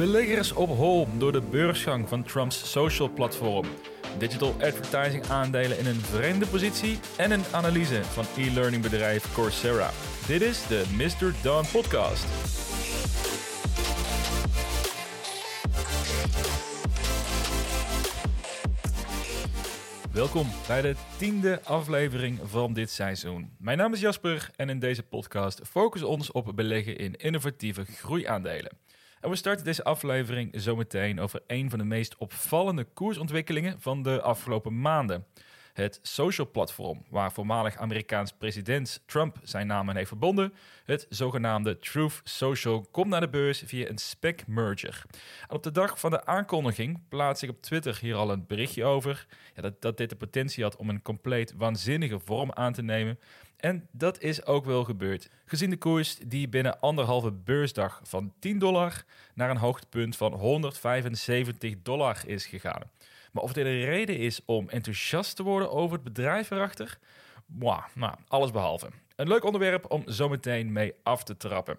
Beleggers op hol door de beursgang van Trumps social platform. Digital advertising aandelen in een vreemde positie en een analyse van e-learning bedrijf Coursera. Dit is de Mr. Don podcast. Welkom bij de tiende aflevering van dit seizoen. Mijn naam is Jasper en in deze podcast focussen we ons op beleggen in innovatieve groeiaandelen. En we starten deze aflevering zometeen over een van de meest opvallende koersontwikkelingen van de afgelopen maanden. Het social platform, waar voormalig Amerikaans president Trump zijn naam aan heeft verbonden, het zogenaamde Truth Social, komt naar de beurs via een spec merger. Op de dag van de aankondiging plaats ik op Twitter hier al een berichtje over ja, dat, dat dit de potentie had om een compleet waanzinnige vorm aan te nemen. En dat is ook wel gebeurd. Gezien de koers die binnen anderhalve beursdag van 10 dollar naar een hoogtepunt van 175 dollar is gegaan. Maar of dit een reden is om enthousiast te worden over het bedrijf erachter? Mwah, nou, alles behalve. Een leuk onderwerp om zometeen mee af te trappen.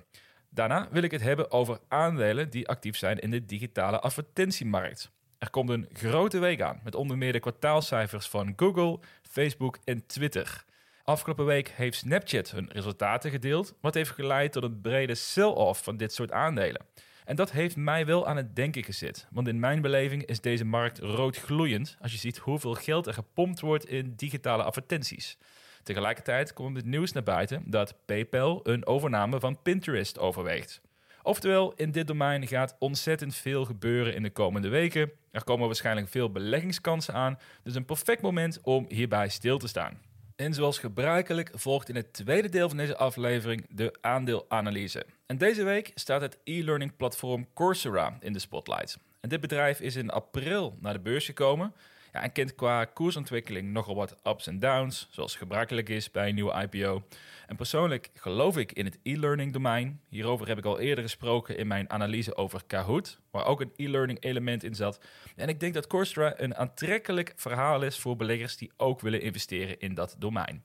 Daarna wil ik het hebben over aandelen die actief zijn in de digitale advertentiemarkt. Er komt een grote week aan met onder meer de kwartaalcijfers van Google, Facebook en Twitter. Afgelopen week heeft Snapchat hun resultaten gedeeld, wat heeft geleid tot een brede sell-off van dit soort aandelen. En dat heeft mij wel aan het denken gezet. Want in mijn beleving is deze markt roodgloeiend als je ziet hoeveel geld er gepompt wordt in digitale advertenties. Tegelijkertijd komt het nieuws naar buiten dat PayPal een overname van Pinterest overweegt. Oftewel, in dit domein gaat ontzettend veel gebeuren in de komende weken. Er komen waarschijnlijk veel beleggingskansen aan, dus een perfect moment om hierbij stil te staan. En zoals gebruikelijk volgt in het tweede deel van deze aflevering de aandeelanalyse. En deze week staat het e-learning platform Coursera in de spotlight. En dit bedrijf is in april naar de beurs gekomen ja, en kent qua koersontwikkeling nogal wat ups en downs, zoals gebruikelijk is bij een nieuwe IPO. En persoonlijk geloof ik in het e-learning domein. Hierover heb ik al eerder gesproken in mijn analyse over Kahoot, waar ook een e-learning element in zat. En ik denk dat Coursera een aantrekkelijk verhaal is voor beleggers die ook willen investeren in dat domein.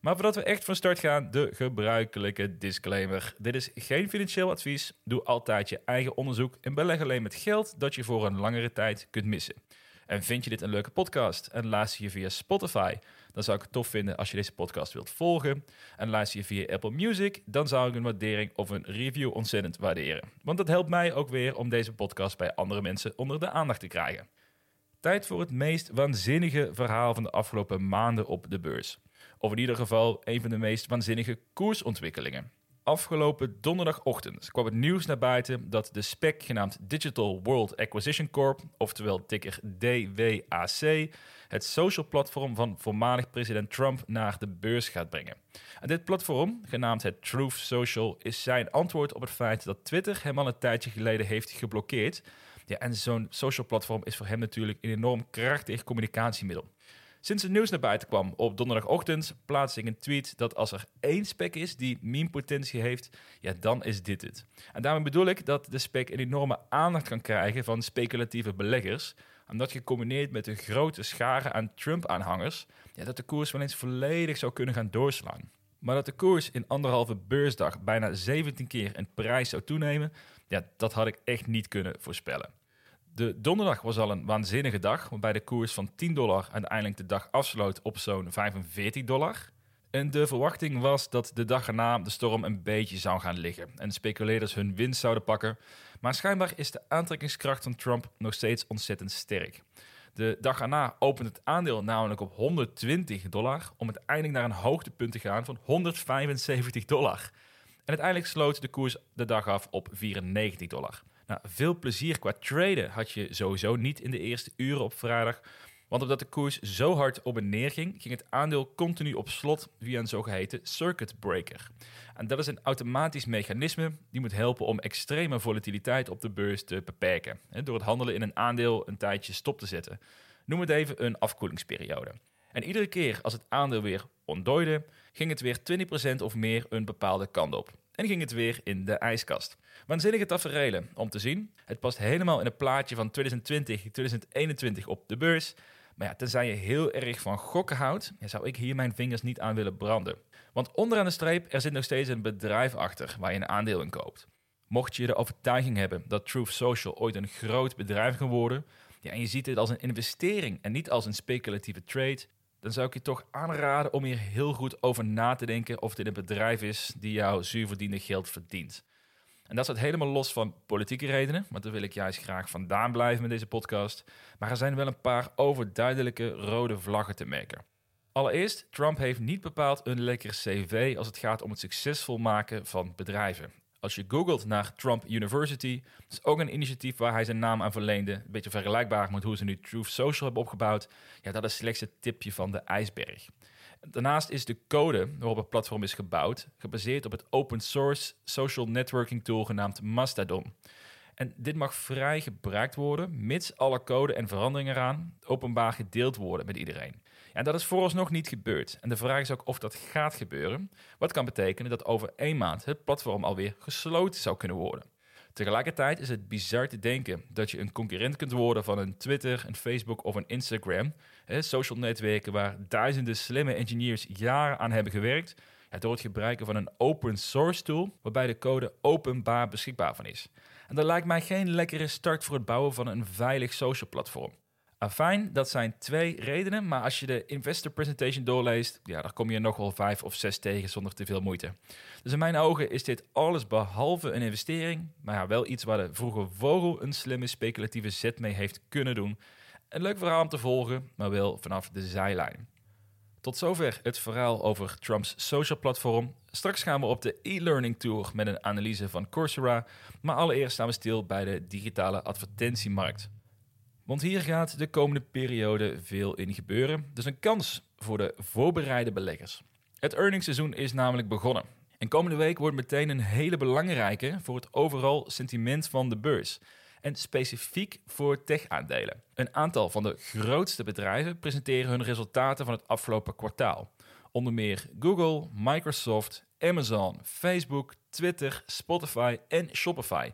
Maar voordat we echt van start gaan, de gebruikelijke disclaimer. Dit is geen financieel advies. Doe altijd je eigen onderzoek en beleg alleen met geld dat je voor een langere tijd kunt missen. En vind je dit een leuke podcast en luister je via Spotify, dan zou ik het tof vinden als je deze podcast wilt volgen. En luister je via Apple Music, dan zou ik een waardering of een review ontzettend waarderen. Want dat helpt mij ook weer om deze podcast bij andere mensen onder de aandacht te krijgen. Tijd voor het meest waanzinnige verhaal van de afgelopen maanden op de beurs. Of in ieder geval een van de meest waanzinnige koersontwikkelingen. Afgelopen donderdagochtend kwam het nieuws naar buiten dat de SPEC genaamd Digital World Acquisition Corp, oftewel ticker DWAC, het social platform van voormalig president Trump naar de beurs gaat brengen. En dit platform, genaamd het Truth Social, is zijn antwoord op het feit dat Twitter hem al een tijdje geleden heeft geblokkeerd. Ja, en zo'n social platform is voor hem natuurlijk een enorm krachtig communicatiemiddel. Sinds het nieuws naar buiten kwam op donderdagochtend plaatste ik een tweet dat als er één spec is die meme-potentie heeft, ja, dan is dit het. En daarmee bedoel ik dat de spec een enorme aandacht kan krijgen van speculatieve beleggers, omdat gecombineerd met een grote schare aan Trump-aanhangers, ja, dat de koers wel eens volledig zou kunnen gaan doorslaan. Maar dat de koers in anderhalve beursdag bijna 17 keer in prijs zou toenemen, ja, dat had ik echt niet kunnen voorspellen. De donderdag was al een waanzinnige dag, waarbij de koers van 10 dollar uiteindelijk de dag afsloot op zo'n 45 dollar. En de verwachting was dat de dag erna de storm een beetje zou gaan liggen en speculeerders hun winst zouden pakken. Maar schijnbaar is de aantrekkingskracht van Trump nog steeds ontzettend sterk. De dag erna opent het aandeel namelijk op 120 dollar om uiteindelijk naar een hoogtepunt te gaan van 175 dollar. En uiteindelijk sloot de koers de dag af op 94 dollar. Nou, veel plezier qua traden had je sowieso niet in de eerste uren op vrijdag. Want omdat de koers zo hard op en neer ging, ging het aandeel continu op slot via een zogeheten circuit breaker. En dat is een automatisch mechanisme die moet helpen om extreme volatiliteit op de beurs te beperken. Door het handelen in een aandeel een tijdje stop te zetten. Noem het even een afkoelingsperiode. En iedere keer als het aandeel weer ontdooide, ging het weer 20% of meer een bepaalde kant op en ging het weer in de ijskast. Waanzinnige tafereelen om te zien. Het past helemaal in het plaatje van 2020, 2021 op de beurs. Maar ja, tenzij je heel erg van gokken houdt, zou ik hier mijn vingers niet aan willen branden. Want onderaan de streep, er zit nog steeds een bedrijf achter waar je een aandeel in koopt. Mocht je de overtuiging hebben dat Truth Social ooit een groot bedrijf kan worden, ja, en je ziet dit als een investering en niet als een speculatieve trade, dan zou ik je toch aanraden om hier heel goed over na te denken of dit een bedrijf is die jouw zuurverdiende geld verdient. En dat staat helemaal los van politieke redenen, want daar wil ik juist graag vandaan blijven met deze podcast. Maar er zijn wel een paar overduidelijke rode vlaggen te merken. Allereerst, Trump heeft niet bepaald een lekker cv als het gaat om het succesvol maken van bedrijven. Als je googelt naar Trump University, dat is ook een initiatief waar hij zijn naam aan verleende. Een beetje vergelijkbaar met hoe ze nu Truth Social hebben opgebouwd. Ja, dat is slechts het tipje van de ijsberg. Daarnaast is de code waarop het platform is gebouwd gebaseerd op het open source social networking tool genaamd Mastodon. En dit mag vrij gebruikt worden, mits alle code en veranderingen eraan openbaar gedeeld worden met iedereen. En dat is vooralsnog niet gebeurd. En de vraag is ook of dat gaat gebeuren. Wat kan betekenen dat over één maand het platform alweer gesloten zou kunnen worden. Tegelijkertijd is het bizar te denken dat je een concurrent kunt worden van een Twitter, een Facebook of een Instagram. Hè, social netwerken waar duizenden slimme engineers jaren aan hebben gewerkt. Ja, door het gebruiken van een open source tool waarbij de code openbaar beschikbaar van is. En dat lijkt mij geen lekkere start voor het bouwen van een veilig social platform. Afijn, dat zijn twee redenen, maar als je de investor presentation doorleest, ja, daar kom je nog wel vijf of zes tegen zonder te veel moeite. Dus in mijn ogen is dit alles behalve een investering, maar ja, wel iets waar de vroege vogel een slimme speculatieve zet mee heeft kunnen doen. Een leuk verhaal om te volgen, maar wel vanaf de zijlijn. Tot zover het verhaal over Trumps social platform. Straks gaan we op de e-learning tour met een analyse van Coursera, maar allereerst staan we stil bij de digitale advertentiemarkt. Want hier gaat de komende periode veel in gebeuren. Dus een kans voor de voorbereide beleggers. Het earningsseizoen is namelijk begonnen. En komende week wordt meteen een hele belangrijke voor het overal sentiment van de beurs. En specifiek voor tech-aandelen. Een aantal van de grootste bedrijven presenteren hun resultaten van het afgelopen kwartaal. Onder meer Google, Microsoft, Amazon, Facebook, Twitter, Spotify en Shopify.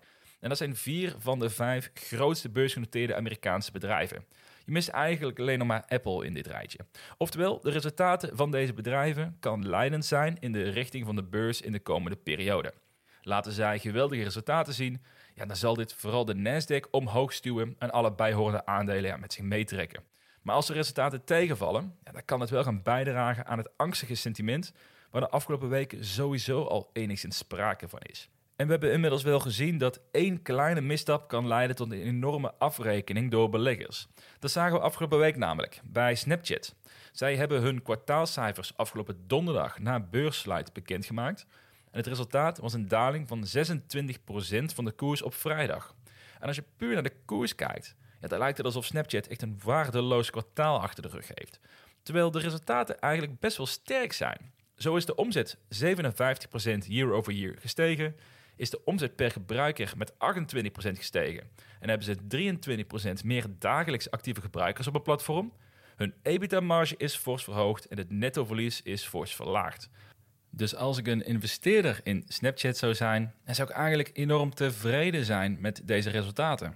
En dat zijn vier van de vijf grootste beursgenoteerde Amerikaanse bedrijven. Je mist eigenlijk alleen nog maar Apple in dit rijtje. Oftewel, de resultaten van deze bedrijven kan leidend zijn in de richting van de beurs in de komende periode. Laten zij geweldige resultaten zien, ja, dan zal dit vooral de Nasdaq omhoog stuwen en alle bijhorende aandelen ja, met zich meetrekken. Maar als de resultaten tegenvallen, ja, dan kan het wel gaan bijdragen aan het angstige sentiment waar de afgelopen weken sowieso al enigszins sprake van is. En we hebben inmiddels wel gezien dat één kleine misstap kan leiden tot een enorme afrekening door beleggers. Dat zagen we afgelopen week namelijk bij Snapchat. Zij hebben hun kwartaalcijfers afgelopen donderdag na beurssluit bekendgemaakt. En het resultaat was een daling van 26% van de koers op vrijdag. En als je puur naar de koers kijkt, ja, dan lijkt het alsof Snapchat echt een waardeloos kwartaal achter de rug heeft. Terwijl de resultaten eigenlijk best wel sterk zijn. Zo is de omzet 57% year over year gestegen is de omzet per gebruiker met 28% gestegen. En hebben ze 23% meer dagelijks actieve gebruikers op het platform. Hun EBITDA-marge is fors verhoogd en het nettoverlies is fors verlaagd. Dus als ik een investeerder in Snapchat zou zijn, dan zou ik eigenlijk enorm tevreden zijn met deze resultaten.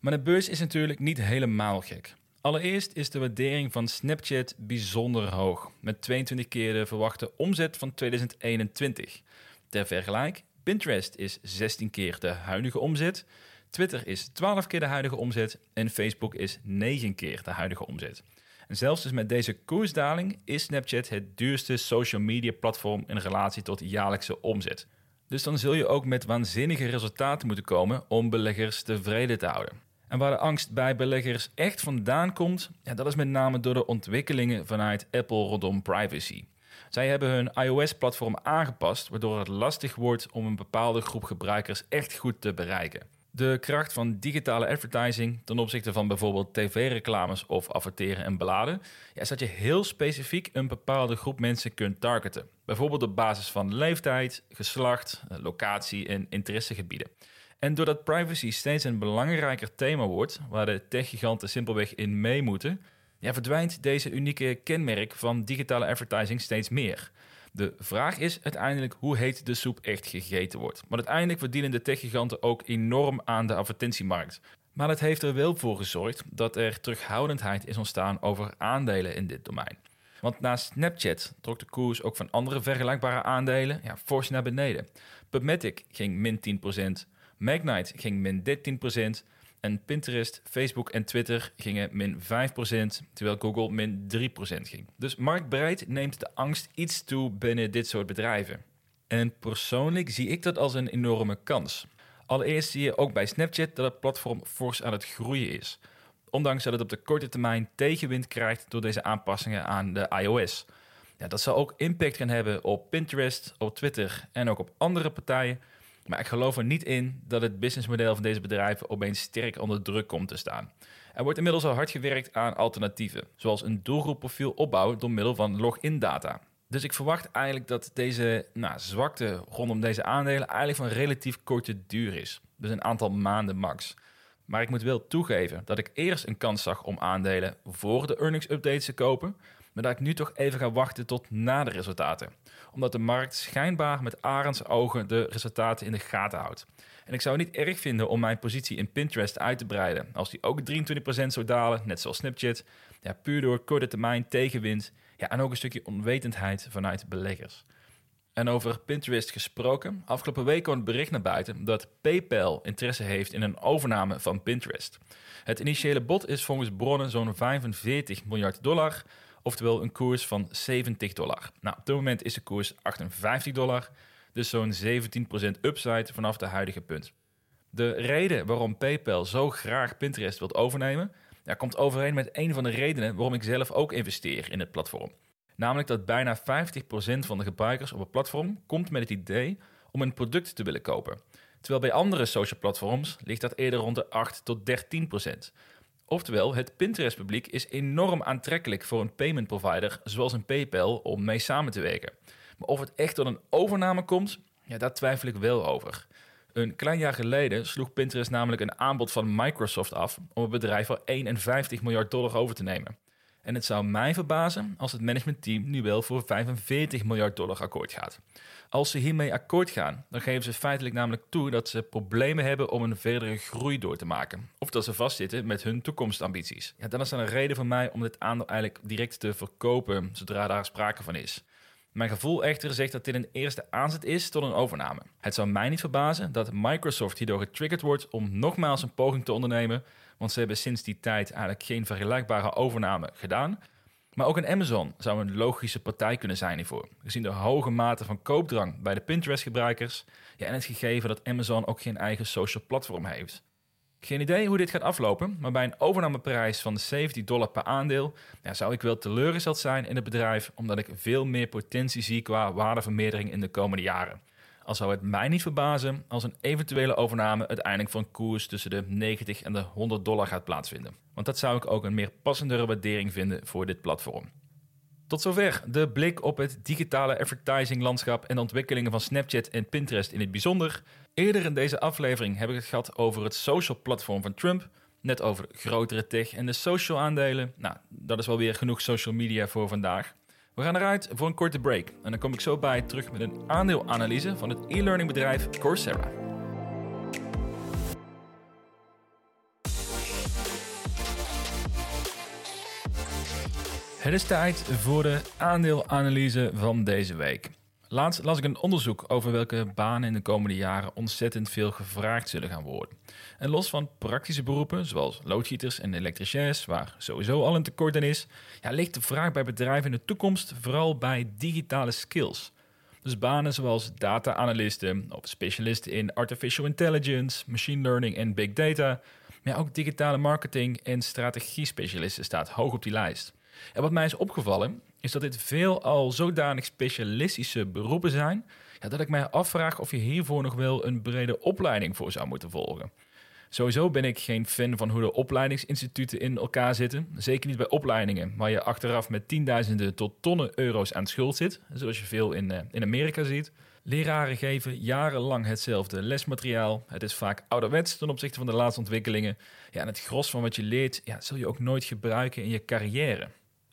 Maar de beurs is natuurlijk niet helemaal gek. Allereerst is de waardering van Snapchat bijzonder hoog, met 22 keer de verwachte omzet van 2021. Ter vergelijk, Pinterest is 16 keer de huidige omzet. Twitter is 12 keer de huidige omzet. En Facebook is 9 keer de huidige omzet. En zelfs dus met deze koersdaling is Snapchat het duurste social media platform in relatie tot jaarlijkse omzet. Dus dan zul je ook met waanzinnige resultaten moeten komen om beleggers tevreden te houden. En waar de angst bij beleggers echt vandaan komt, ja, dat is met name door de ontwikkelingen vanuit Apple rondom privacy. Zij hebben hun iOS-platform aangepast, waardoor het lastig wordt om een bepaalde groep gebruikers echt goed te bereiken. De kracht van digitale advertising ten opzichte van bijvoorbeeld tv-reclames of adverteren en beladen, is dat je heel specifiek een bepaalde groep mensen kunt targeten. Bijvoorbeeld op basis van leeftijd, geslacht, locatie en interessegebieden. En doordat privacy steeds een belangrijker thema wordt, waar de techgiganten simpelweg in mee moeten, ja, verdwijnt deze unieke kenmerk van digitale advertising steeds meer. De vraag is uiteindelijk hoe heet de soep echt gegeten wordt. Maar uiteindelijk verdienen de techgiganten ook enorm aan de advertentiemarkt. Maar het heeft er wel voor gezorgd dat er terughoudendheid is ontstaan over aandelen in dit domein. Want na Snapchat trok de koers ook van andere vergelijkbare aandelen ja, fors naar beneden. PubMatic ging min 10%, Magnite ging min 13%. En Pinterest, Facebook en Twitter gingen min 5%, terwijl Google min 3% ging. Dus marktbreid neemt de angst iets toe binnen dit soort bedrijven. En persoonlijk zie ik dat als een enorme kans. Allereerst zie je ook bij Snapchat dat het platform fors aan het groeien is. Ondanks dat het op de korte termijn tegenwind krijgt door deze aanpassingen aan de iOS. Ja, dat zal ook impact gaan hebben op Pinterest, op Twitter en ook op andere partijen. Maar ik geloof er niet in dat het businessmodel van deze bedrijven opeens sterk onder druk komt te staan. Er wordt inmiddels al hard gewerkt aan alternatieven, zoals een doelgroepprofiel opbouwen door middel van login data. Dus ik verwacht eigenlijk dat deze nou, zwakte rondom deze aandelen eigenlijk van relatief korte duur is. Dus een aantal maanden max. Maar ik moet wel toegeven dat ik eerst een kans zag om aandelen voor de earnings updates te kopen, maar dat ik nu toch even ga wachten tot na de resultaten. Omdat de markt schijnbaar met arends ogen de resultaten in de gaten houdt. En ik zou het niet erg vinden om mijn positie in Pinterest uit te breiden. Als die ook 23% zou dalen, net zoals Snapchat. Ja, puur door korte termijn tegenwind. Ja, en ook een stukje onwetendheid vanuit beleggers. En over Pinterest gesproken. Afgelopen week kwam het bericht naar buiten dat PayPal interesse heeft in een overname van Pinterest. Het initiële bod is volgens bronnen zo'n 45 miljard dollar, oftewel een koers van 70 dollar. Nou, op dit moment is de koers 58 dollar, dus zo'n 17% upside vanaf de huidige punt. De reden waarom PayPal zo graag Pinterest wilt overnemen, ja, komt overeen met een van de redenen waarom ik zelf ook investeer in het platform. Namelijk dat bijna 50% van de gebruikers op het platform komt met het idee om een product te willen kopen. Terwijl bij andere social platforms ligt dat eerder rond de 8 tot 13%. Oftewel, het Pinterest-publiek is enorm aantrekkelijk voor een payment provider zoals een PayPal om mee samen te werken. Maar of het echt tot een overname komt, ja, daar twijfel ik wel over. Een klein jaar geleden sloeg Pinterest namelijk een aanbod van Microsoft af om het bedrijf voor 51 miljard dollar over te nemen. En het zou mij verbazen als het managementteam nu wel voor 45 miljard dollar akkoord gaat. Als ze hiermee akkoord gaan, dan geven ze feitelijk namelijk toe dat ze problemen hebben om een verdere groei door te maken. Of dat ze vastzitten met hun toekomstambities. Ja, dan is er een reden voor mij om dit aandeel eigenlijk direct te verkopen zodra daar sprake van is. Mijn gevoel echter zegt dat dit een eerste aanzet is tot een overname. Het zou mij niet verbazen dat Microsoft hierdoor getriggerd wordt om nogmaals een poging te ondernemen, want ze hebben sinds die tijd eigenlijk geen vergelijkbare overname gedaan. Maar ook een Amazon zou een logische partij kunnen zijn hiervoor, gezien de hoge mate van koopdrang bij de Pinterest-gebruikers ja, en het gegeven dat Amazon ook geen eigen social platform heeft. Geen idee hoe dit gaat aflopen, maar bij een overnameprijs van 70 dollar per aandeel zou ik wel teleurgesteld zijn in het bedrijf, omdat ik veel meer potentie zie qua waardevermeerdering in de komende jaren. Al zou het mij niet verbazen als een eventuele overname uiteindelijk een koers tussen de 90 en de 100 dollar gaat plaatsvinden. Want dat zou ik ook een meer passendere waardering vinden voor dit platform. Tot zover de blik op het digitale advertising landschap en de ontwikkelingen van Snapchat en Pinterest in het bijzonder. Eerder in deze aflevering heb ik het gehad over het social platform van Trump. Net over grotere tech en de social aandelen. Nou, dat is wel weer genoeg social media voor vandaag. We gaan eruit voor een korte break. En dan kom ik zo bij terug met een aandeelanalyse van het e-learning bedrijf Coursera. Het is tijd voor de aandeelanalyse van deze week. Laatst las ik een onderzoek over welke banen in de komende jaren ontzettend veel gevraagd zullen gaan worden. En los van praktische beroepen, zoals loodgieters en elektriciens, waar sowieso al een tekort aan is, ja, ligt de vraag bij bedrijven in de toekomst vooral bij digitale skills. Dus banen zoals data-analysten of specialisten in artificial intelligence, machine learning en big data, maar ook digitale marketing en strategie-specialisten staat hoog op die lijst. En wat mij is opgevallen, is dat dit veel al zodanig specialistische beroepen zijn, ja, dat ik mij afvraag of je hiervoor nog wel een brede opleiding voor zou moeten volgen. Sowieso ben ik geen fan van hoe de opleidingsinstituten in elkaar zitten. Zeker niet bij opleidingen waar je achteraf met tienduizenden tot tonnen euro's aan schuld zit, zoals je veel in, uh, in Amerika ziet. Leraren geven jarenlang hetzelfde lesmateriaal. Het is vaak ouderwets ten opzichte van de laatste ontwikkelingen. Ja, en het gros van wat je leert ja, zul je ook nooit gebruiken in je carrière.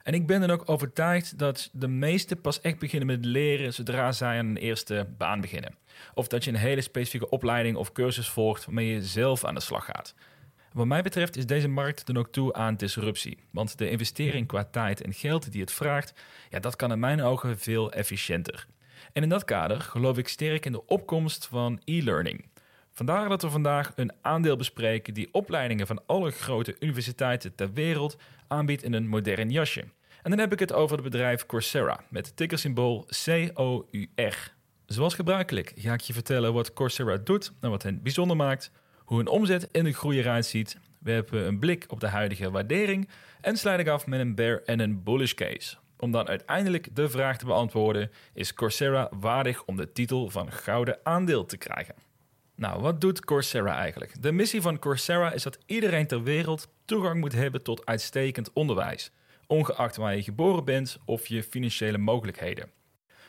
En ik ben dan ook overtuigd dat de meesten pas echt beginnen met leren zodra zij aan een eerste baan beginnen. Of dat je een hele specifieke opleiding of cursus volgt waarmee je zelf aan de slag gaat. Wat mij betreft is deze markt dan ook toe aan disruptie. Want de investering qua tijd en geld die het vraagt, ja, dat kan in mijn ogen veel efficiënter. En in dat kader geloof ik sterk in de opkomst van e-learning. Vandaar dat we vandaag een aandeel bespreken die opleidingen van alle grote universiteiten ter wereld aanbiedt in een modern jasje. En dan heb ik het over het bedrijf Coursera met het tickersymbool COUR. Zoals gebruikelijk ga ik je vertellen wat Coursera doet en wat hen bijzonder maakt, hoe hun omzet en de groei eruit ziet. We hebben een blik op de huidige waardering en sluit ik af met een bear en een bullish case. Om dan uiteindelijk de vraag te beantwoorden: is Coursera waardig om de titel van gouden aandeel te krijgen? Nou, wat doet Coursera eigenlijk? De missie van Coursera is dat iedereen ter wereld toegang moet hebben tot uitstekend onderwijs, ongeacht waar je geboren bent of je financiële mogelijkheden.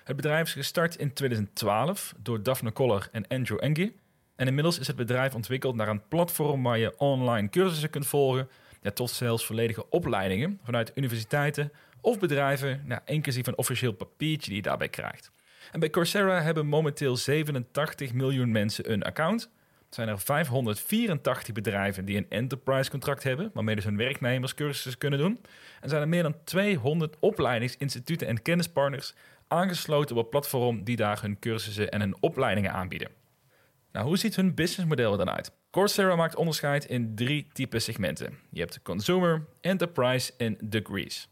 Het bedrijf is gestart in 2012 door Daphne Koller en Andrew Enge. En inmiddels is het bedrijf ontwikkeld naar een platform waar je online cursussen kunt volgen, ja, tot zelfs volledige opleidingen vanuit universiteiten of bedrijven, nou, inclusief een officieel papiertje die je daarbij krijgt. En bij Coursera hebben momenteel 87 miljoen mensen een account. Zijn er 584 bedrijven die een enterprise contract hebben, waarmee dus hun werknemers cursussen kunnen doen. En zijn er meer dan 200 opleidingsinstituten en kennispartners aangesloten op het platform die daar hun cursussen en hun opleidingen aanbieden. Nou, hoe ziet hun businessmodel er dan uit? Coursera maakt onderscheid in drie type segmenten. Je hebt consumer, enterprise en degrees.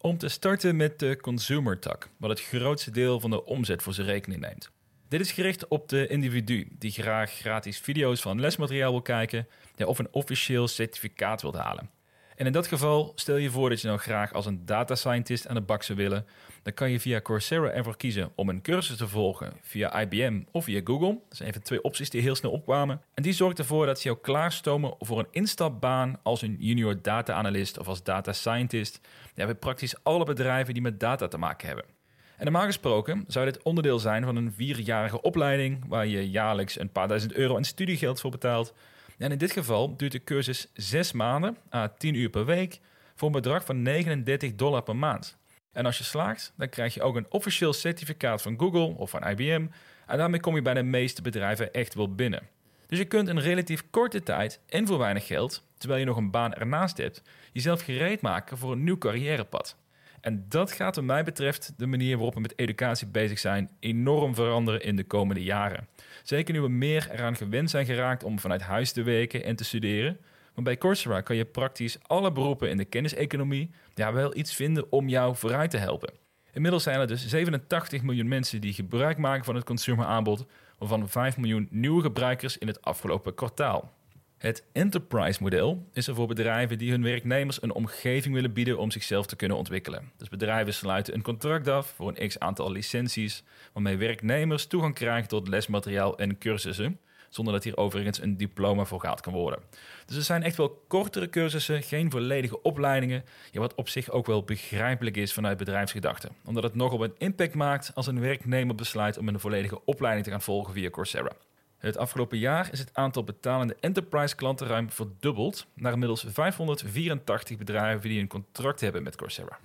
Om te starten met de consumer tak, wat het grootste deel van de omzet voor zijn rekening neemt. Dit is gericht op de individu die graag gratis video's van lesmateriaal wil kijken ja, of een officieel certificaat wilt halen. En in dat geval stel je voor dat je nou graag als een data scientist aan de bak zou willen, dan kan je via Coursera ervoor kiezen om een cursus te volgen via IBM of via Google. Dat zijn even twee opties die heel snel opkwamen. En die zorgt ervoor dat ze jou klaarstomen voor een instapbaan als een junior data analyst of als data scientist. Ja, bij praktisch alle bedrijven die met data te maken hebben. En normaal gesproken zou dit onderdeel zijn van een vierjarige opleiding waar je jaarlijks een paar duizend euro aan studiegeld voor betaalt. En in dit geval duurt de cursus 6 maanden, à 10 uur per week, voor een bedrag van 39 dollar per maand. En als je slaagt, dan krijg je ook een officieel certificaat van Google of van IBM. En daarmee kom je bij de meeste bedrijven echt wel binnen. Dus je kunt in relatief korte tijd en voor weinig geld, terwijl je nog een baan ernaast hebt, jezelf gereed maken voor een nieuw carrièrepad. En dat gaat, wat mij betreft, de manier waarop we met educatie bezig zijn, enorm veranderen in de komende jaren. Zeker nu we meer eraan gewend zijn geraakt om vanuit huis te werken en te studeren. Maar bij Coursera kan je praktisch alle beroepen in de kenniseconomie ja, wel iets vinden om jou vooruit te helpen. Inmiddels zijn er dus 87 miljoen mensen die gebruik maken van het consumeraanbod, waarvan 5 miljoen nieuwe gebruikers in het afgelopen kwartaal. Het enterprise-model is er voor bedrijven die hun werknemers een omgeving willen bieden om zichzelf te kunnen ontwikkelen. Dus bedrijven sluiten een contract af voor een x aantal licenties, waarmee werknemers toegang krijgen tot lesmateriaal en cursussen, zonder dat hier overigens een diploma voor gehaald kan worden. Dus er zijn echt wel kortere cursussen, geen volledige opleidingen, ja, wat op zich ook wel begrijpelijk is vanuit bedrijfsgedachten, omdat het nogal een impact maakt als een werknemer besluit om een volledige opleiding te gaan volgen via Coursera. Het afgelopen jaar is het aantal betalende enterprise klanten ruim verdubbeld naar inmiddels 584 bedrijven die een contract hebben met Coursera.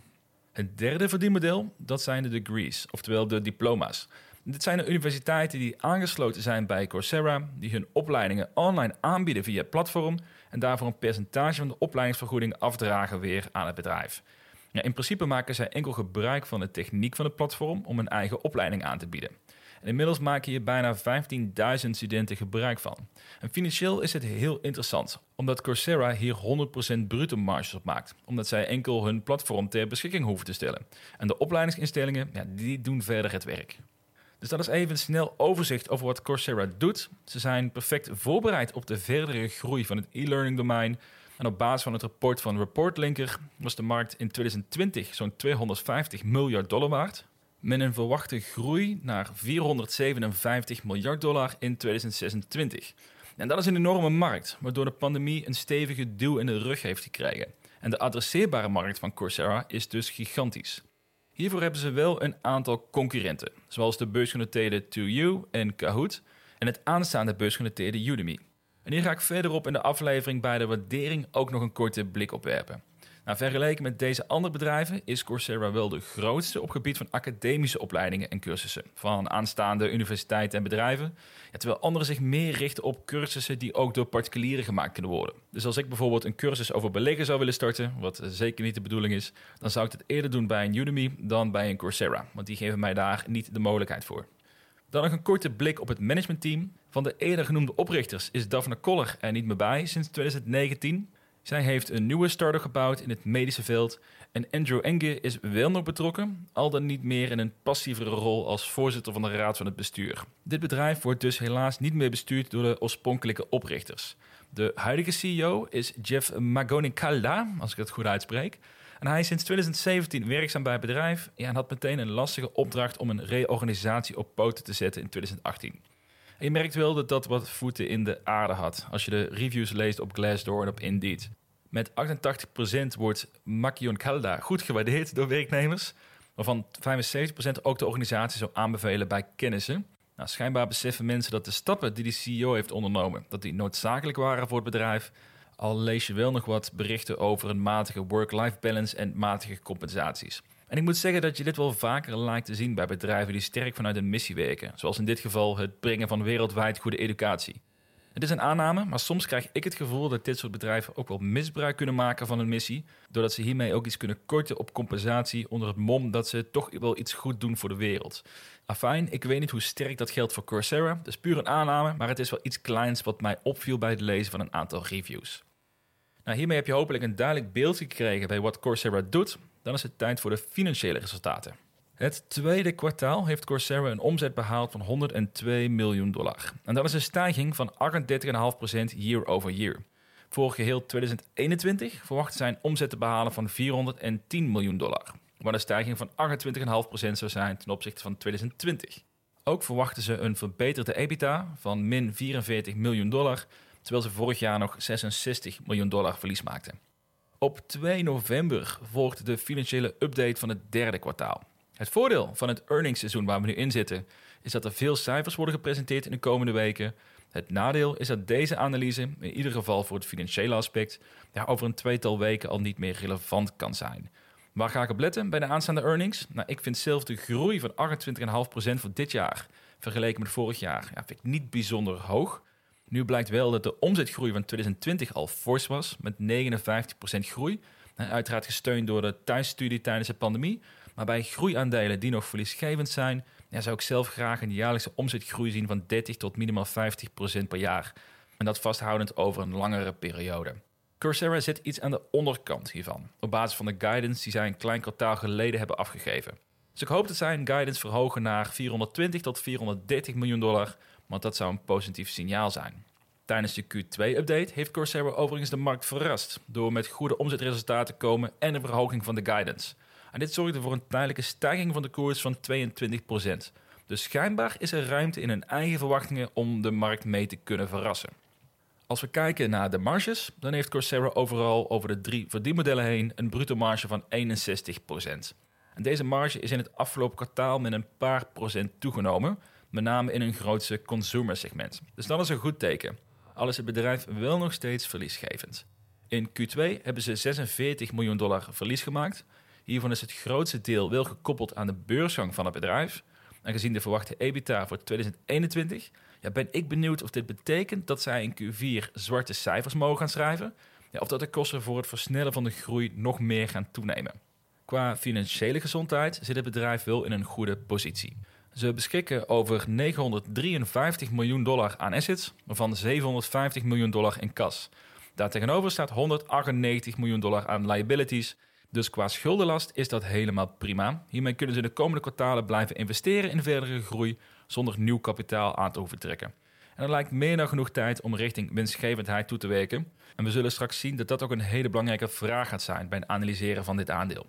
Het derde verdienmodel, dat zijn de degrees, oftewel de diploma's. Dit zijn de universiteiten die aangesloten zijn bij Coursera, die hun opleidingen online aanbieden via het platform en daarvoor een percentage van de opleidingsvergoeding afdragen weer aan het bedrijf. Ja, in principe maken zij enkel gebruik van de techniek van het platform om een eigen opleiding aan te bieden inmiddels maken hier bijna 15.000 studenten gebruik van. En financieel is het heel interessant, omdat Coursera hier 100% bruto marges op maakt, omdat zij enkel hun platform ter beschikking hoeven te stellen. En de opleidingsinstellingen, ja, die doen verder het werk. Dus dat is even een snel overzicht over wat Coursera doet. Ze zijn perfect voorbereid op de verdere groei van het e-learning domein. En op basis van het rapport van Reportlinker was de markt in 2020 zo'n 250 miljard dollar waard met een verwachte groei naar 457 miljard dollar in 2026. En dat is een enorme markt, waardoor de pandemie een stevige duw in de rug heeft gekregen. En de adresseerbare markt van Coursera is dus gigantisch. Hiervoor hebben ze wel een aantal concurrenten, zoals de beursgenoteerde 2U en Kahoot en het aanstaande beursgenoteerde Udemy. En hier ga ik verderop in de aflevering bij de waardering ook nog een korte blik op werpen. Nou, vergeleken met deze andere bedrijven is Coursera wel de grootste op gebied van academische opleidingen en cursussen van aanstaande universiteiten en bedrijven. Terwijl anderen zich meer richten op cursussen die ook door particulieren gemaakt kunnen worden. Dus als ik bijvoorbeeld een cursus over beleggen zou willen starten, wat zeker niet de bedoeling is, dan zou ik het eerder doen bij een Udemy dan bij een Coursera, want die geven mij daar niet de mogelijkheid voor. Dan nog een korte blik op het managementteam. Van de eerder genoemde oprichters is Daphne Koller er niet meer bij sinds 2019. Zij heeft een nieuwe start-up gebouwd in het medische veld. En Andrew Enge is wel nog betrokken, al dan niet meer in een passievere rol als voorzitter van de raad van het bestuur. Dit bedrijf wordt dus helaas niet meer bestuurd door de oorspronkelijke oprichters. De huidige CEO is Jeff Magonikalda, als ik het goed uitspreek. En hij is sinds 2017 werkzaam bij het bedrijf en had meteen een lastige opdracht om een reorganisatie op poten te zetten in 2018. Je merkt wel dat dat wat voeten in de aarde had als je de reviews leest op Glassdoor en op Indeed. Met 88% wordt Makion Kalda goed gewaardeerd door werknemers, waarvan 75% ook de organisatie zou aanbevelen bij kennissen. Nou, schijnbaar beseffen mensen dat de stappen die de CEO heeft ondernomen, dat die noodzakelijk waren voor het bedrijf. Al lees je wel nog wat berichten over een matige work-life balance en matige compensaties. En ik moet zeggen dat je dit wel vaker lijkt te zien bij bedrijven die sterk vanuit een missie werken, zoals in dit geval het brengen van wereldwijd goede educatie. Het is een aanname, maar soms krijg ik het gevoel dat dit soort bedrijven ook wel misbruik kunnen maken van een missie, doordat ze hiermee ook iets kunnen korten op compensatie onder het mom dat ze toch wel iets goed doen voor de wereld. Afijn, ik weet niet hoe sterk dat geldt voor Coursera, dus puur een aanname, maar het is wel iets kleins wat mij opviel bij het lezen van een aantal reviews. Nou, hiermee heb je hopelijk een duidelijk beeld gekregen bij wat Coursera doet. Dan is het tijd voor de financiële resultaten. Het tweede kwartaal heeft Coursera een omzet behaald van 102 miljoen dollar. En dat is een stijging van 38,5% year over year. Voor geheel 2021 verwachten zij een omzet te behalen van 410 miljoen dollar. Wat een stijging van 28,5% zou zijn ten opzichte van 2020. Ook verwachten ze een verbeterde EBITDA van min 44 miljoen dollar, terwijl ze vorig jaar nog 66 miljoen dollar verlies maakten. Op 2 november volgt de financiële update van het derde kwartaal. Het voordeel van het earningsseizoen waar we nu in zitten, is dat er veel cijfers worden gepresenteerd in de komende weken. Het nadeel is dat deze analyse, in ieder geval voor het financiële aspect, ja, over een tweetal weken al niet meer relevant kan zijn. Waar ga ik op letten bij de aanstaande earnings? Nou, ik vind zelf de groei van 28,5% voor dit jaar, vergeleken met vorig jaar, ja, vind ik niet bijzonder hoog. Nu blijkt wel dat de omzetgroei van 2020 al fors was, met 59% groei. En uiteraard gesteund door de thuisstudie tijdens de pandemie. Maar bij groeiaandelen die nog verliesgevend zijn, ja, zou ik zelf graag een jaarlijkse omzetgroei zien van 30 tot minimaal 50% per jaar. En dat vasthoudend over een langere periode. Coursera zit iets aan de onderkant hiervan, op basis van de guidance die zij een klein kwartaal geleden hebben afgegeven. Dus ik hoop dat zij een guidance verhogen naar 420 tot 430 miljoen dollar, want dat zou een positief signaal zijn. Tijdens de Q2-update heeft Coursera overigens de markt verrast door met goede omzetresultaten te komen en een verhoging van de guidance. En dit zorgde voor een tijdelijke stijging van de koers van 22%. Dus schijnbaar is er ruimte in hun eigen verwachtingen om de markt mee te kunnen verrassen. Als we kijken naar de marges, dan heeft Coursera overal over de drie verdienmodellen heen een bruto marge van 61%. En deze marge is in het afgelopen kwartaal met een paar procent toegenomen, met name in hun grootste consumer segment. Dus dat is een goed teken. Al is het bedrijf wel nog steeds verliesgevend. In Q2 hebben ze 46 miljoen dollar verlies gemaakt. Hiervan is het grootste deel wel gekoppeld aan de beursgang van het bedrijf. En gezien de verwachte EBITDA voor 2021, ja, ben ik benieuwd of dit betekent dat zij in Q4 zwarte cijfers mogen gaan schrijven. Ja, of dat de kosten voor het versnellen van de groei nog meer gaan toenemen. Qua financiële gezondheid zit het bedrijf wel in een goede positie. Ze beschikken over 953 miljoen dollar aan assets, waarvan 750 miljoen dollar in kas. Daartegenover staat 198 miljoen dollar aan liabilities. Dus qua schuldenlast is dat helemaal prima. Hiermee kunnen ze de komende kwartalen blijven investeren in verdere groei zonder nieuw kapitaal aan te hoeven trekken. En er lijkt meer dan genoeg tijd om richting winstgevendheid toe te werken. En we zullen straks zien dat dat ook een hele belangrijke vraag gaat zijn bij het analyseren van dit aandeel.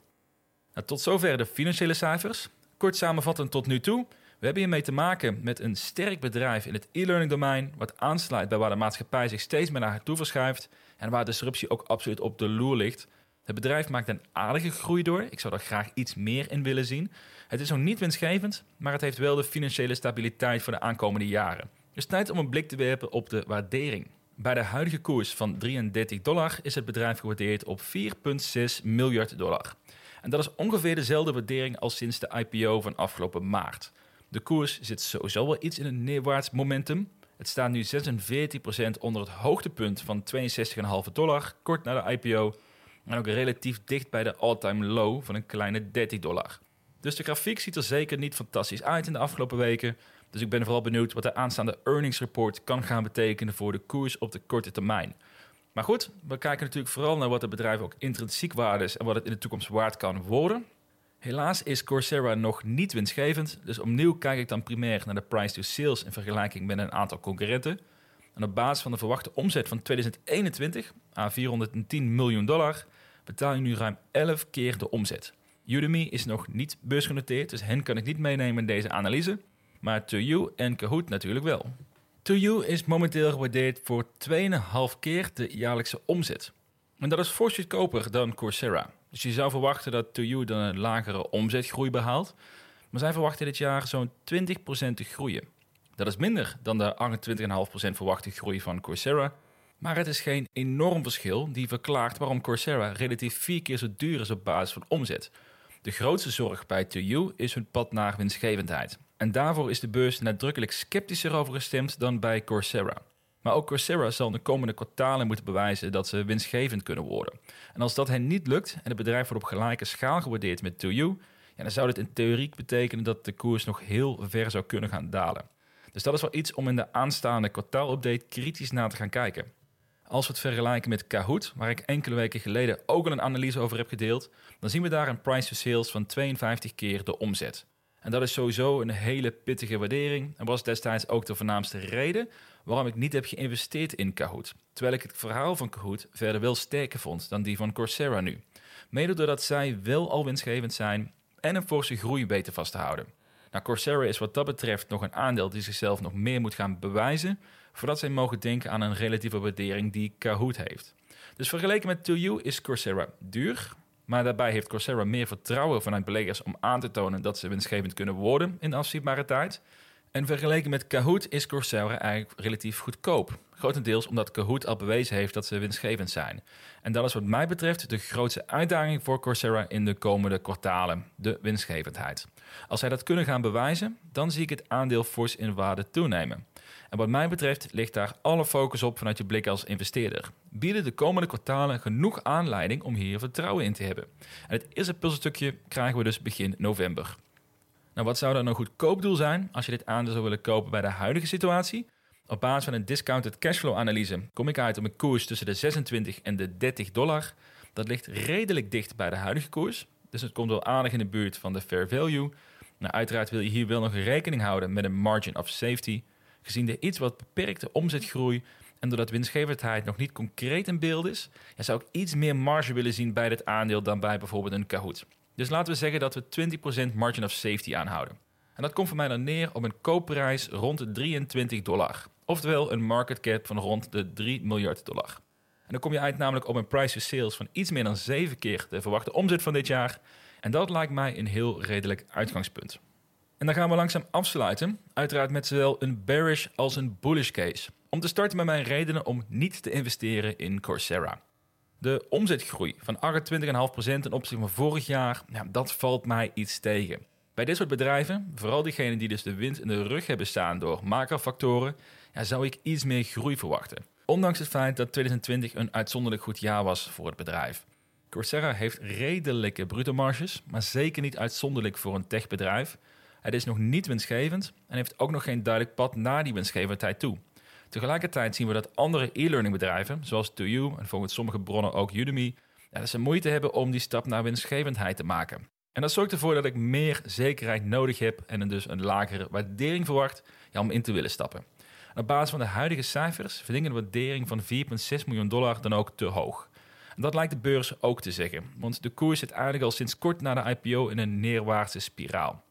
Nou, tot zover de financiële cijfers. Kort samenvattend tot nu toe. We hebben hiermee te maken met een sterk bedrijf in het e-learning domein, wat aansluit bij waar de maatschappij zich steeds meer naar toe verschuift en waar disruptie ook absoluut op de loer ligt. Het bedrijf maakt een aardige groei door. Ik zou daar graag iets meer in willen zien. Het is nog niet winstgevend, maar het heeft wel de financiële stabiliteit voor de aankomende jaren. Dus tijd om een blik te werpen op de waardering. Bij de huidige koers van 33 dollar is het bedrijf gewaardeerd op 4,6 miljard dollar. En dat is ongeveer dezelfde waardering als sinds de IPO van afgelopen maart. De koers zit sowieso wel iets in een neerwaarts momentum. Het staat nu 46% onder het hoogtepunt van 62,5 dollar, kort na de IPO. En ook relatief dicht bij de all-time low van een kleine 30 dollar. Dus de grafiek ziet er zeker niet fantastisch uit in de afgelopen weken. Dus ik ben vooral benieuwd wat de aanstaande earnings report kan gaan betekenen voor de koers op de korte termijn. Maar goed, we kijken natuurlijk vooral naar wat het bedrijf ook intrinsiek waard is en wat het in de toekomst waard kan worden. Helaas is Coursera nog niet winstgevend, dus opnieuw kijk ik dan primair naar de price to sales in vergelijking met een aantal concurrenten. En op basis van de verwachte omzet van 2021 aan 410 miljoen dollar betaal je nu ruim 11 keer de omzet. Udemy is nog niet beursgenoteerd, dus hen kan ik niet meenemen in deze analyse. Maar ToYou en Kahoot natuurlijk wel. ToYou is momenteel gewaardeerd voor 2,5 keer de jaarlijkse omzet. En dat is fors dan Coursera. Dus je zou verwachten dat ToYou dan een lagere omzetgroei behaalt. Maar zij verwachten dit jaar zo'n 20% te groeien. Dat is minder dan de 28,5% verwachte groei van Coursera. Maar het is geen enorm verschil die verklaart waarom Coursera relatief vier keer zo duur is op basis van omzet. De grootste zorg bij ToYou is hun pad naar winstgevendheid. En daarvoor is de beurs nadrukkelijk sceptischer over gestemd dan bij Coursera. Maar ook Coursera zal de komende kwartalen moeten bewijzen dat ze winstgevend kunnen worden. En als dat hen niet lukt en het bedrijf wordt op gelijke schaal gewaardeerd met ToYou, ja, dan zou dit in theorie betekenen dat de koers nog heel ver zou kunnen gaan dalen. Dus dat is wel iets om in de aanstaande kwartaalupdate kritisch naar te gaan kijken. Als we het vergelijken met Kahoot, waar ik enkele weken geleden ook al een analyse over heb gedeeld, dan zien we daar een price to sales van 52 keer de omzet. En dat is sowieso een hele pittige waardering en was destijds ook de voornaamste reden waarom ik niet heb geïnvesteerd in Kahoot. Terwijl ik het verhaal van Kahoot verder wel sterker vond dan die van Coursera nu. Mede doordat zij wel al winstgevend zijn en een forse groei weten vast te houden. Nou, Coursera is wat dat betreft nog een aandeel die zichzelf nog meer moet gaan bewijzen voordat zij mogen denken aan een relatieve waardering die Kahoot heeft. Dus vergeleken met ToYou is Coursera duur, maar daarbij heeft Coursera meer vertrouwen vanuit beleggers om aan te tonen dat ze winstgevend kunnen worden in afzienbare tijd. En vergeleken met Kahoot is Coursera eigenlijk relatief goedkoop. Grotendeels omdat Kahoot al bewezen heeft dat ze winstgevend zijn. En dat is wat mij betreft de grootste uitdaging voor Coursera in de komende kwartalen, de winstgevendheid. Als zij dat kunnen gaan bewijzen, dan zie ik het aandeel fors in waarde toenemen. En wat mij betreft ligt daar alle focus op vanuit je blik als investeerder. Bieden de komende kwartalen genoeg aanleiding om hier vertrouwen in te hebben. En het eerste puzzelstukje krijgen we dus begin november. Nou, wat zou dan een goedkoop doel zijn als je dit aandeel zou willen kopen bij de huidige situatie? Op basis van een discounted cashflow analyse kom ik uit op een koers tussen de 26 en de 30 dollar. Dat ligt redelijk dicht bij de huidige koers, dus het komt wel aardig in de buurt van de fair value. Nou, uiteraard wil je hier wel nog rekening houden met een margin of safety, gezien de iets wat beperkte omzetgroei en doordat winstgevendheid nog niet concreet in beeld is, zou ik iets meer marge willen zien bij dit aandeel dan bij bijvoorbeeld een Kahoot. Dus laten we zeggen dat we 20% margin of safety aanhouden. En dat komt voor mij dan neer op een koopprijs rond de 23 dollar. Oftewel een market cap van rond de 3 miljard dollar. En dan kom je uit namelijk op een price to sales van iets meer dan 7 keer de verwachte omzet van dit jaar. En dat lijkt mij een heel redelijk uitgangspunt. En dan gaan we langzaam afsluiten. Uiteraard met zowel een bearish als een bullish case. Om te starten met mijn redenen om niet te investeren in Coursera. De omzetgroei van 28,5% ten opzichte van vorig jaar, ja, dat valt mij iets tegen. Bij dit soort bedrijven, vooral diegenen die dus de wind in de rug hebben staan door macrofactoren, ja, zou ik iets meer groei verwachten. Ondanks het feit dat 2020 een uitzonderlijk goed jaar was voor het bedrijf. Coursera heeft redelijke bruto marges, maar zeker niet uitzonderlijk voor een techbedrijf. Het is nog niet winstgevend en heeft ook nog geen duidelijk pad naar die winstgevendheid toe. Tegelijkertijd zien we dat andere e-learning bedrijven, zoals ToYou en volgens sommige bronnen ook Udemy, ja, dat ze moeite hebben om die stap naar winstgevendheid te maken. En dat zorgt ervoor dat ik meer zekerheid nodig heb en dus een lagere waardering verwacht om in te willen stappen. op basis van de huidige cijfers vind ik een waardering van 4,6 miljoen dollar dan ook te hoog. En dat lijkt de beurs ook te zeggen, want de koers zit eigenlijk al sinds kort na de IPO in een neerwaartse spiraal.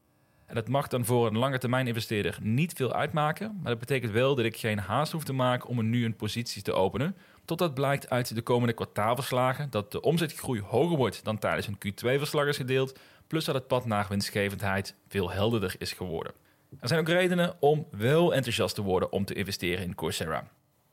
En dat mag dan voor een lange termijn investeerder niet veel uitmaken, maar dat betekent wel dat ik geen haast hoef te maken om nu een positie te openen, totdat blijkt uit de komende kwartaalverslagen dat de omzetgroei hoger wordt dan tijdens een Q2-verslag is gedeeld, plus dat het pad naar winstgevendheid veel helderder is geworden. Er zijn ook redenen om wel enthousiast te worden om te investeren in Coursera.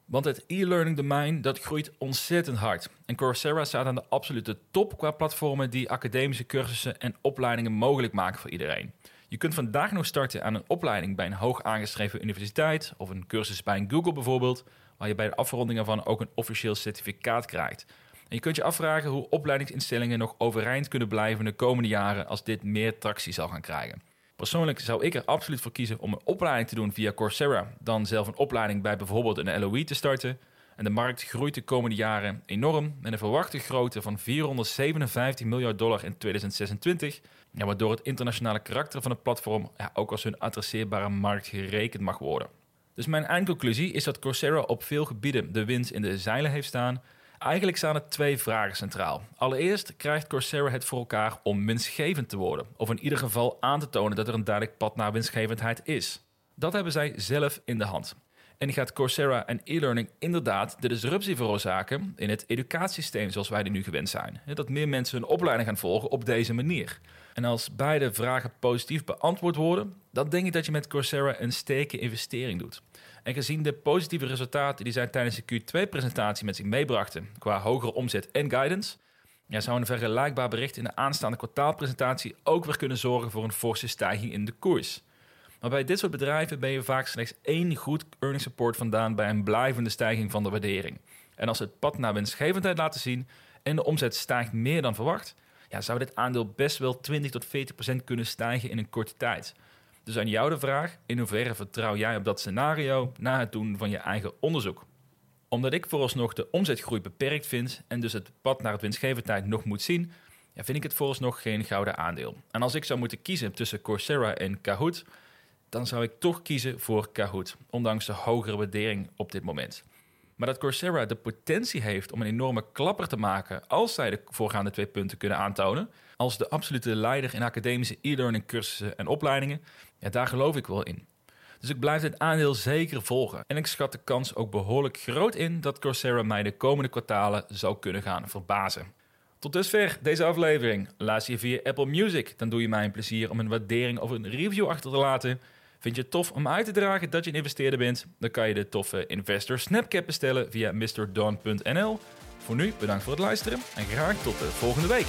Want het e-learning domein dat groeit ontzettend hard. En Coursera staat aan de absolute top qua platformen die academische cursussen en opleidingen mogelijk maken voor iedereen. Je kunt vandaag nog starten aan een opleiding bij een hoog aangeschreven universiteit of een cursus bij een Google bijvoorbeeld, waar je bij de afronding ervan ook een officieel certificaat krijgt. En je kunt je afvragen hoe opleidingsinstellingen nog overeind kunnen blijven de komende jaren als dit meer tractie zal gaan krijgen. Persoonlijk zou ik er absoluut voor kiezen om een opleiding te doen via Coursera, dan zelf een opleiding bij bijvoorbeeld een LOE te starten. En de markt groeit de komende jaren enorm met een verwachte grootte van 457 miljard dollar in 2026, ja, waardoor het internationale karakter van het platform ja, ook als hun adresseerbare markt gerekend mag worden. Dus mijn eindconclusie is dat Coursera op veel gebieden de wind in de zeilen heeft staan. Eigenlijk staan er twee vragen centraal. Allereerst krijgt Coursera het voor elkaar om winstgevend te worden, of in ieder geval aan te tonen dat er een duidelijk pad naar winstgevendheid is. Dat hebben zij zelf in de hand. En gaat Coursera en e-learning inderdaad de disruptie veroorzaken in het educatiesysteem zoals wij die nu gewend zijn. Dat meer mensen hun opleiding gaan volgen op deze manier. En als beide vragen positief beantwoord worden, dan denk ik dat je met Coursera een sterke investering doet. En gezien de positieve resultaten die zij tijdens de Q2-presentatie met zich meebrachten qua hogere omzet en guidance, ja, zou een vergelijkbaar bericht in de aanstaande kwartaalpresentatie ook weer kunnen zorgen voor een forse stijging in de koers. Maar bij dit soort bedrijven ben je vaak slechts één goed earnings support vandaan bij een blijvende stijging van de waardering. En als het pad naar winstgevendheid laten zien en de omzet stijgt meer dan verwacht, ja, zou dit aandeel best wel 20 tot 40 procent kunnen stijgen in een korte tijd. Dus aan jou de vraag, in hoeverre vertrouw jij op dat scenario na het doen van je eigen onderzoek? Omdat ik vooralsnog de omzetgroei beperkt vind en dus het pad naar het winstgevendheid nog moet zien, ja, vind ik het vooralsnog geen gouden aandeel. En als ik zou moeten kiezen tussen Coursera en Kahoot, dan zou ik toch kiezen voor Kahoot, ondanks de hogere waardering op dit moment. Maar dat Coursera de potentie heeft om een enorme klapper te maken als zij de voorgaande twee punten kunnen aantonen, als de absolute leider in academische e-learning cursussen en opleidingen, ja, daar geloof ik wel in. Dus ik blijf dit aandeel zeker volgen. En ik schat de kans ook behoorlijk groot in dat Coursera mij de komende kwartalen zou kunnen gaan verbazen. Tot dusver deze aflevering. Luister je via Apple Music, dan doe je mij een plezier om een waardering of een review achter te laten. Vind je het tof om uit te dragen dat je een investeerder bent? Dan kan je de toffe Investor Snapcap bestellen via mrdon.nl. Voor nu bedankt voor het luisteren en graag tot de volgende week.